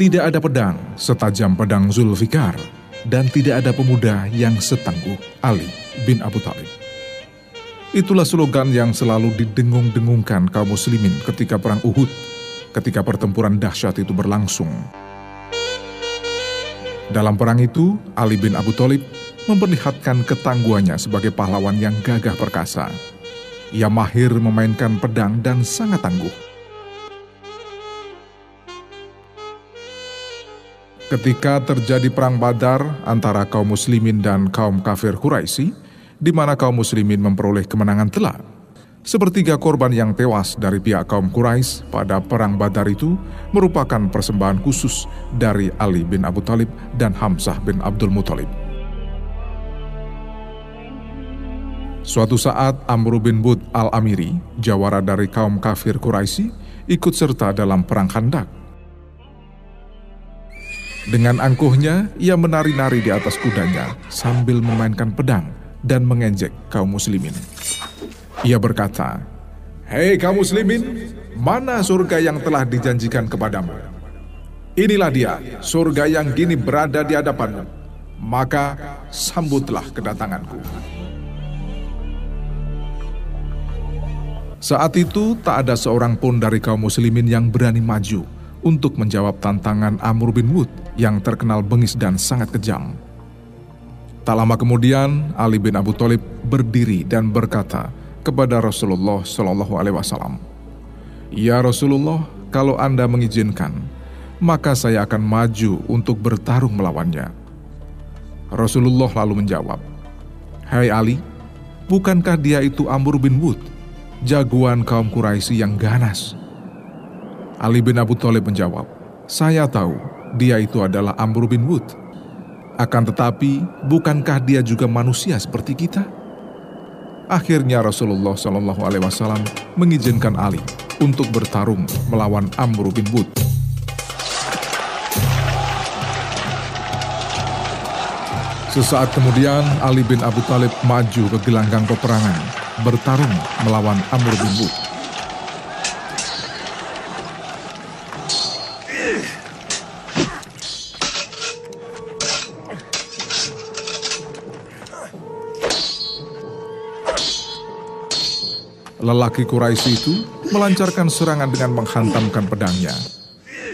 Tidak ada pedang setajam pedang Zulfikar dan tidak ada pemuda yang setangguh Ali bin Abu Talib. Itulah slogan yang selalu didengung-dengungkan kaum muslimin ketika perang Uhud, ketika pertempuran dahsyat itu berlangsung. Dalam perang itu, Ali bin Abu Talib memperlihatkan ketangguhannya sebagai pahlawan yang gagah perkasa. Ia mahir memainkan pedang dan sangat tangguh. Ketika terjadi perang Badar antara kaum muslimin dan kaum kafir Quraisy, di mana kaum muslimin memperoleh kemenangan telak, Sepertiga korban yang tewas dari pihak kaum Quraisy pada perang Badar itu merupakan persembahan khusus dari Ali bin Abu Talib dan Hamzah bin Abdul Muthalib. Suatu saat Amr bin Bud al-Amiri, jawara dari kaum kafir Quraisy, ikut serta dalam perang Khandak. Dengan angkuhnya, ia menari-nari di atas kudanya sambil memainkan pedang dan mengejek kaum muslimin. Ia berkata, Hei kaum muslimin, mana surga yang telah dijanjikan kepadamu? Inilah dia, surga yang kini berada di hadapanmu. Maka sambutlah kedatanganku. Saat itu tak ada seorang pun dari kaum muslimin yang berani maju untuk menjawab tantangan Amr bin Wud yang terkenal bengis dan sangat kejam. Tak lama kemudian, Ali bin Abu Thalib berdiri dan berkata, kepada Rasulullah Shallallahu Alaihi Wasallam, "Ya Rasulullah, kalau Anda mengizinkan, maka saya akan maju untuk bertarung melawannya." Rasulullah lalu menjawab, "Hai Ali, bukankah dia itu Amr bin Wud, jagoan kaum Quraisy yang ganas?" Ali bin Abu Thalib menjawab, "Saya tahu dia itu adalah Amr bin Wud. Akan tetapi, bukankah dia juga manusia seperti kita?" Akhirnya Rasulullah Shallallahu Alaihi Wasallam mengizinkan Ali untuk bertarung melawan Amr bin Bud. Sesaat kemudian Ali bin Abu Talib maju ke gelanggang peperangan bertarung melawan Amr bin Bud. Lelaki Quraisy itu melancarkan serangan dengan menghantamkan pedangnya.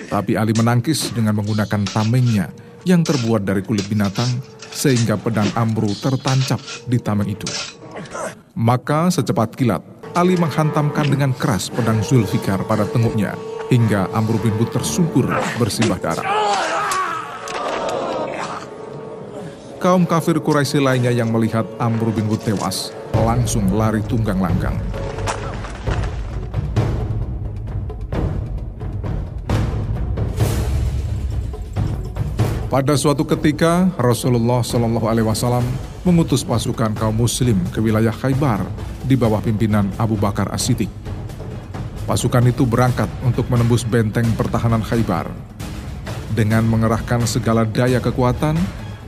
Tapi Ali menangkis dengan menggunakan tamengnya yang terbuat dari kulit binatang sehingga pedang Amru tertancap di tameng itu. Maka secepat kilat, Ali menghantamkan dengan keras pedang Zulfikar pada tenguknya hingga Amru bin Bud tersungkur bersimbah darah. Kaum kafir Quraisy lainnya yang melihat Amr bin Bud tewas langsung lari tunggang langgang. Pada suatu ketika, Rasulullah Shallallahu Alaihi Wasallam mengutus pasukan kaum Muslim ke wilayah Khaybar di bawah pimpinan Abu Bakar As-Siddiq. Pasukan itu berangkat untuk menembus benteng pertahanan Khaybar. Dengan mengerahkan segala daya kekuatan,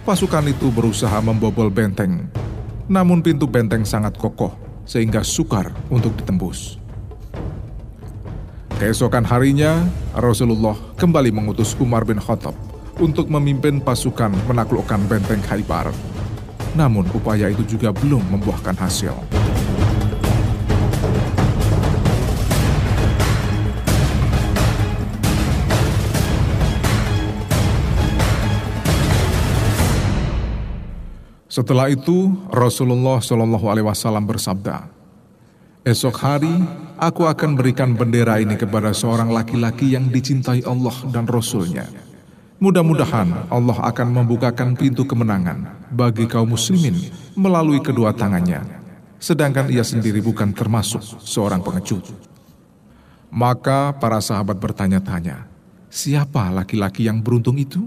pasukan itu berusaha membobol benteng. Namun pintu benteng sangat kokoh sehingga sukar untuk ditembus. Keesokan harinya, Rasulullah kembali mengutus Umar bin Khattab untuk memimpin pasukan menaklukkan benteng Khaybar. Namun upaya itu juga belum membuahkan hasil. Setelah itu, Rasulullah Shallallahu Alaihi Wasallam bersabda, "Esok hari, aku akan berikan bendera ini kepada seorang laki-laki yang dicintai Allah dan Rasulnya." nya Mudah-mudahan Allah akan membukakan pintu kemenangan bagi kaum muslimin melalui kedua tangannya, sedangkan ia sendiri bukan termasuk seorang pengecut. Maka para sahabat bertanya-tanya, siapa laki-laki yang beruntung itu?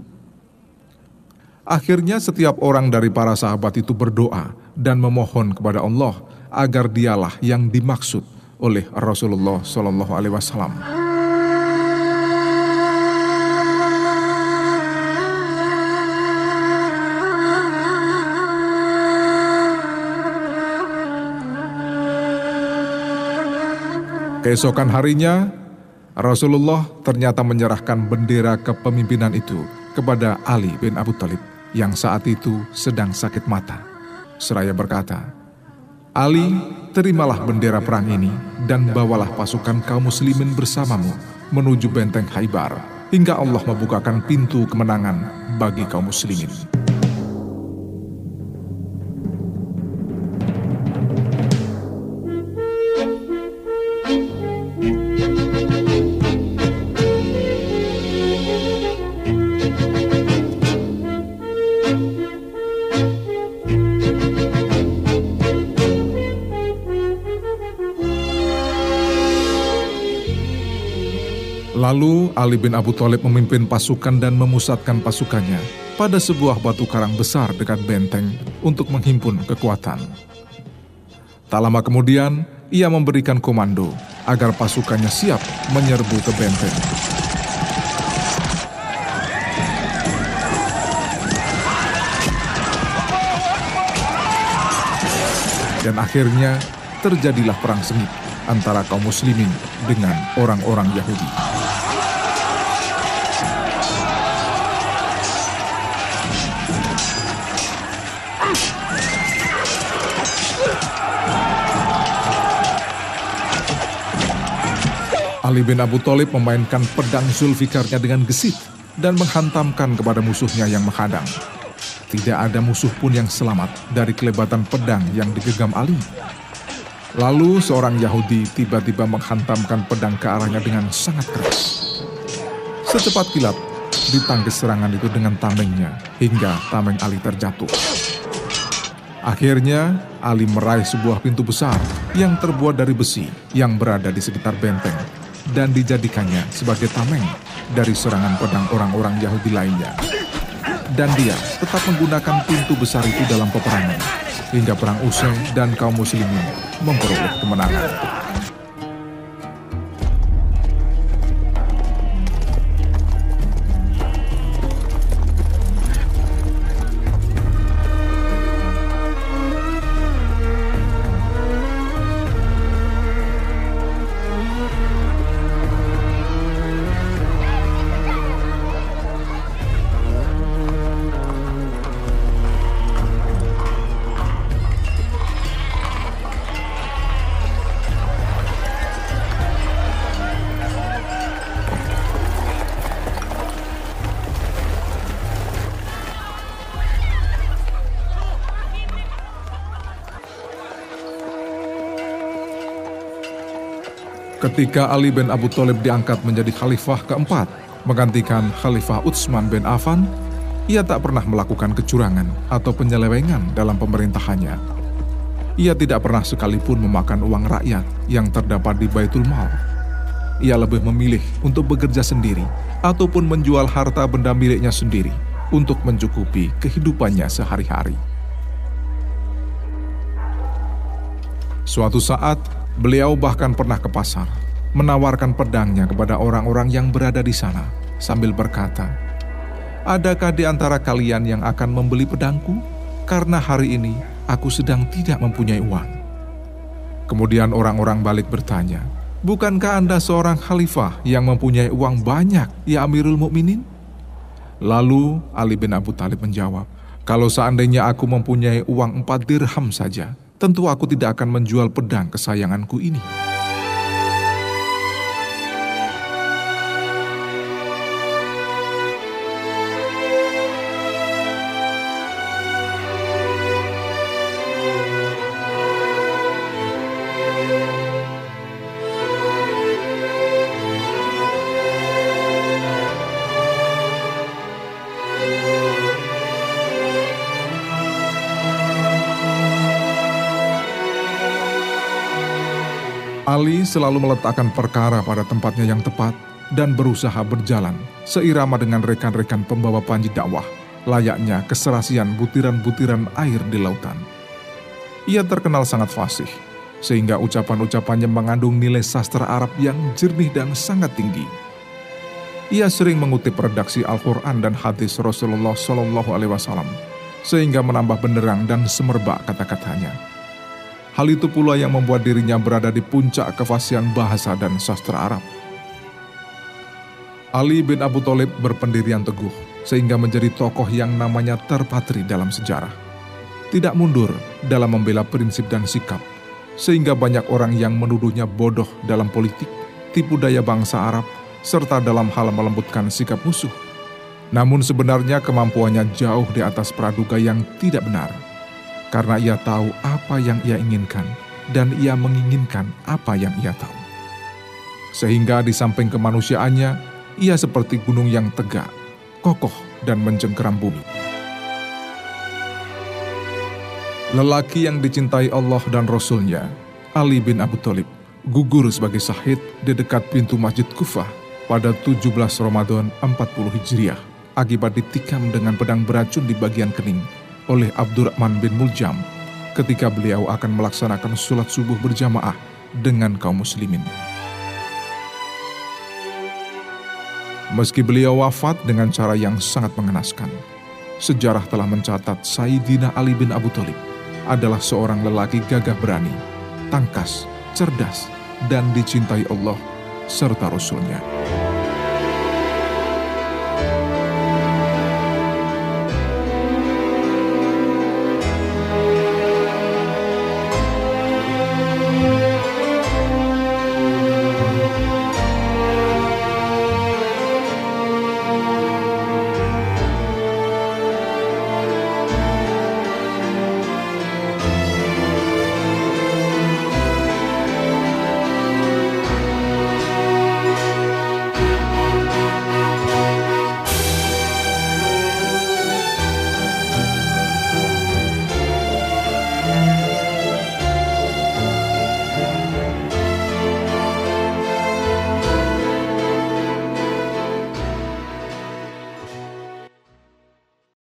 Akhirnya setiap orang dari para sahabat itu berdoa dan memohon kepada Allah agar dialah yang dimaksud oleh Rasulullah Shallallahu Alaihi Wasallam. Keesokan harinya, Rasulullah ternyata menyerahkan bendera kepemimpinan itu kepada Ali bin Abu Thalib yang saat itu sedang sakit mata. Seraya berkata, Ali, terimalah bendera perang ini dan bawalah pasukan kaum muslimin bersamamu menuju benteng Haibar hingga Allah membukakan pintu kemenangan bagi kaum muslimin. Ali bin Abu Thalib memimpin pasukan dan memusatkan pasukannya pada sebuah batu karang besar dekat benteng untuk menghimpun kekuatan. Tak lama kemudian, ia memberikan komando agar pasukannya siap menyerbu ke benteng. Dan akhirnya terjadilah perang sengit antara kaum muslimin dengan orang-orang Yahudi. Ali bin Abu Thalib memainkan pedang Zulfikarnya dengan gesit dan menghantamkan kepada musuhnya yang menghadang. Tidak ada musuh pun yang selamat dari kelebatan pedang yang digenggam Ali. Lalu seorang Yahudi tiba-tiba menghantamkan pedang ke arahnya dengan sangat keras. Secepat kilat, ditangkis serangan itu dengan tamengnya hingga tameng Ali terjatuh. Akhirnya, Ali meraih sebuah pintu besar yang terbuat dari besi yang berada di sekitar benteng dan dijadikannya sebagai tameng dari serangan pedang orang-orang Yahudi lainnya. Dan dia tetap menggunakan pintu besar itu dalam peperangan, hingga perang usai dan kaum muslimin memperoleh kemenangan. Ketika Ali bin Abu Thalib diangkat menjadi khalifah keempat, menggantikan Khalifah Utsman bin Affan, ia tak pernah melakukan kecurangan atau penyelewengan dalam pemerintahannya. Ia tidak pernah sekalipun memakan uang rakyat yang terdapat di Baitul Mal. Ia lebih memilih untuk bekerja sendiri ataupun menjual harta benda miliknya sendiri untuk mencukupi kehidupannya sehari-hari. Suatu saat, Beliau bahkan pernah ke pasar, menawarkan pedangnya kepada orang-orang yang berada di sana, sambil berkata, "Adakah di antara kalian yang akan membeli pedangku? Karena hari ini aku sedang tidak mempunyai uang." Kemudian orang-orang balik bertanya, "Bukankah Anda seorang khalifah yang mempunyai uang banyak, ya Amirul Mukminin?" Lalu Ali bin Abu Talib menjawab, "Kalau seandainya aku mempunyai uang empat dirham saja, tentu aku tidak akan menjual pedang kesayanganku ini. Ali selalu meletakkan perkara pada tempatnya yang tepat dan berusaha berjalan seirama dengan rekan-rekan pembawa panji dakwah, layaknya keserasian butiran-butiran air di lautan. Ia terkenal sangat fasih, sehingga ucapan-ucapannya mengandung nilai sastra Arab yang jernih dan sangat tinggi. Ia sering mengutip redaksi Al-Quran dan hadis Rasulullah Shallallahu Alaihi Wasallam, sehingga menambah benderang dan semerbak kata-katanya. Hal itu pula yang membuat dirinya berada di puncak kefasihan bahasa dan sastra Arab. Ali bin Abu Thalib berpendirian teguh sehingga menjadi tokoh yang namanya terpatri dalam sejarah. Tidak mundur dalam membela prinsip dan sikap, sehingga banyak orang yang menuduhnya bodoh dalam politik, tipu daya bangsa Arab, serta dalam hal melembutkan sikap musuh. Namun sebenarnya kemampuannya jauh di atas praduga yang tidak benar, karena ia tahu apa yang ia inginkan dan ia menginginkan apa yang ia tahu. Sehingga di samping kemanusiaannya, ia seperti gunung yang tegak, kokoh, dan mencengkeram bumi. Lelaki yang dicintai Allah dan Rasulnya, Ali bin Abu Thalib, gugur sebagai sahid di dekat pintu Masjid Kufah pada 17 Ramadan 40 Hijriah akibat ditikam dengan pedang beracun di bagian kening oleh Abdurrahman bin Muljam ketika beliau akan melaksanakan sholat subuh berjamaah dengan kaum muslimin. Meski beliau wafat dengan cara yang sangat mengenaskan, sejarah telah mencatat Sayyidina Ali bin Abu Thalib adalah seorang lelaki gagah berani, tangkas, cerdas, dan dicintai Allah serta Rasulnya. nya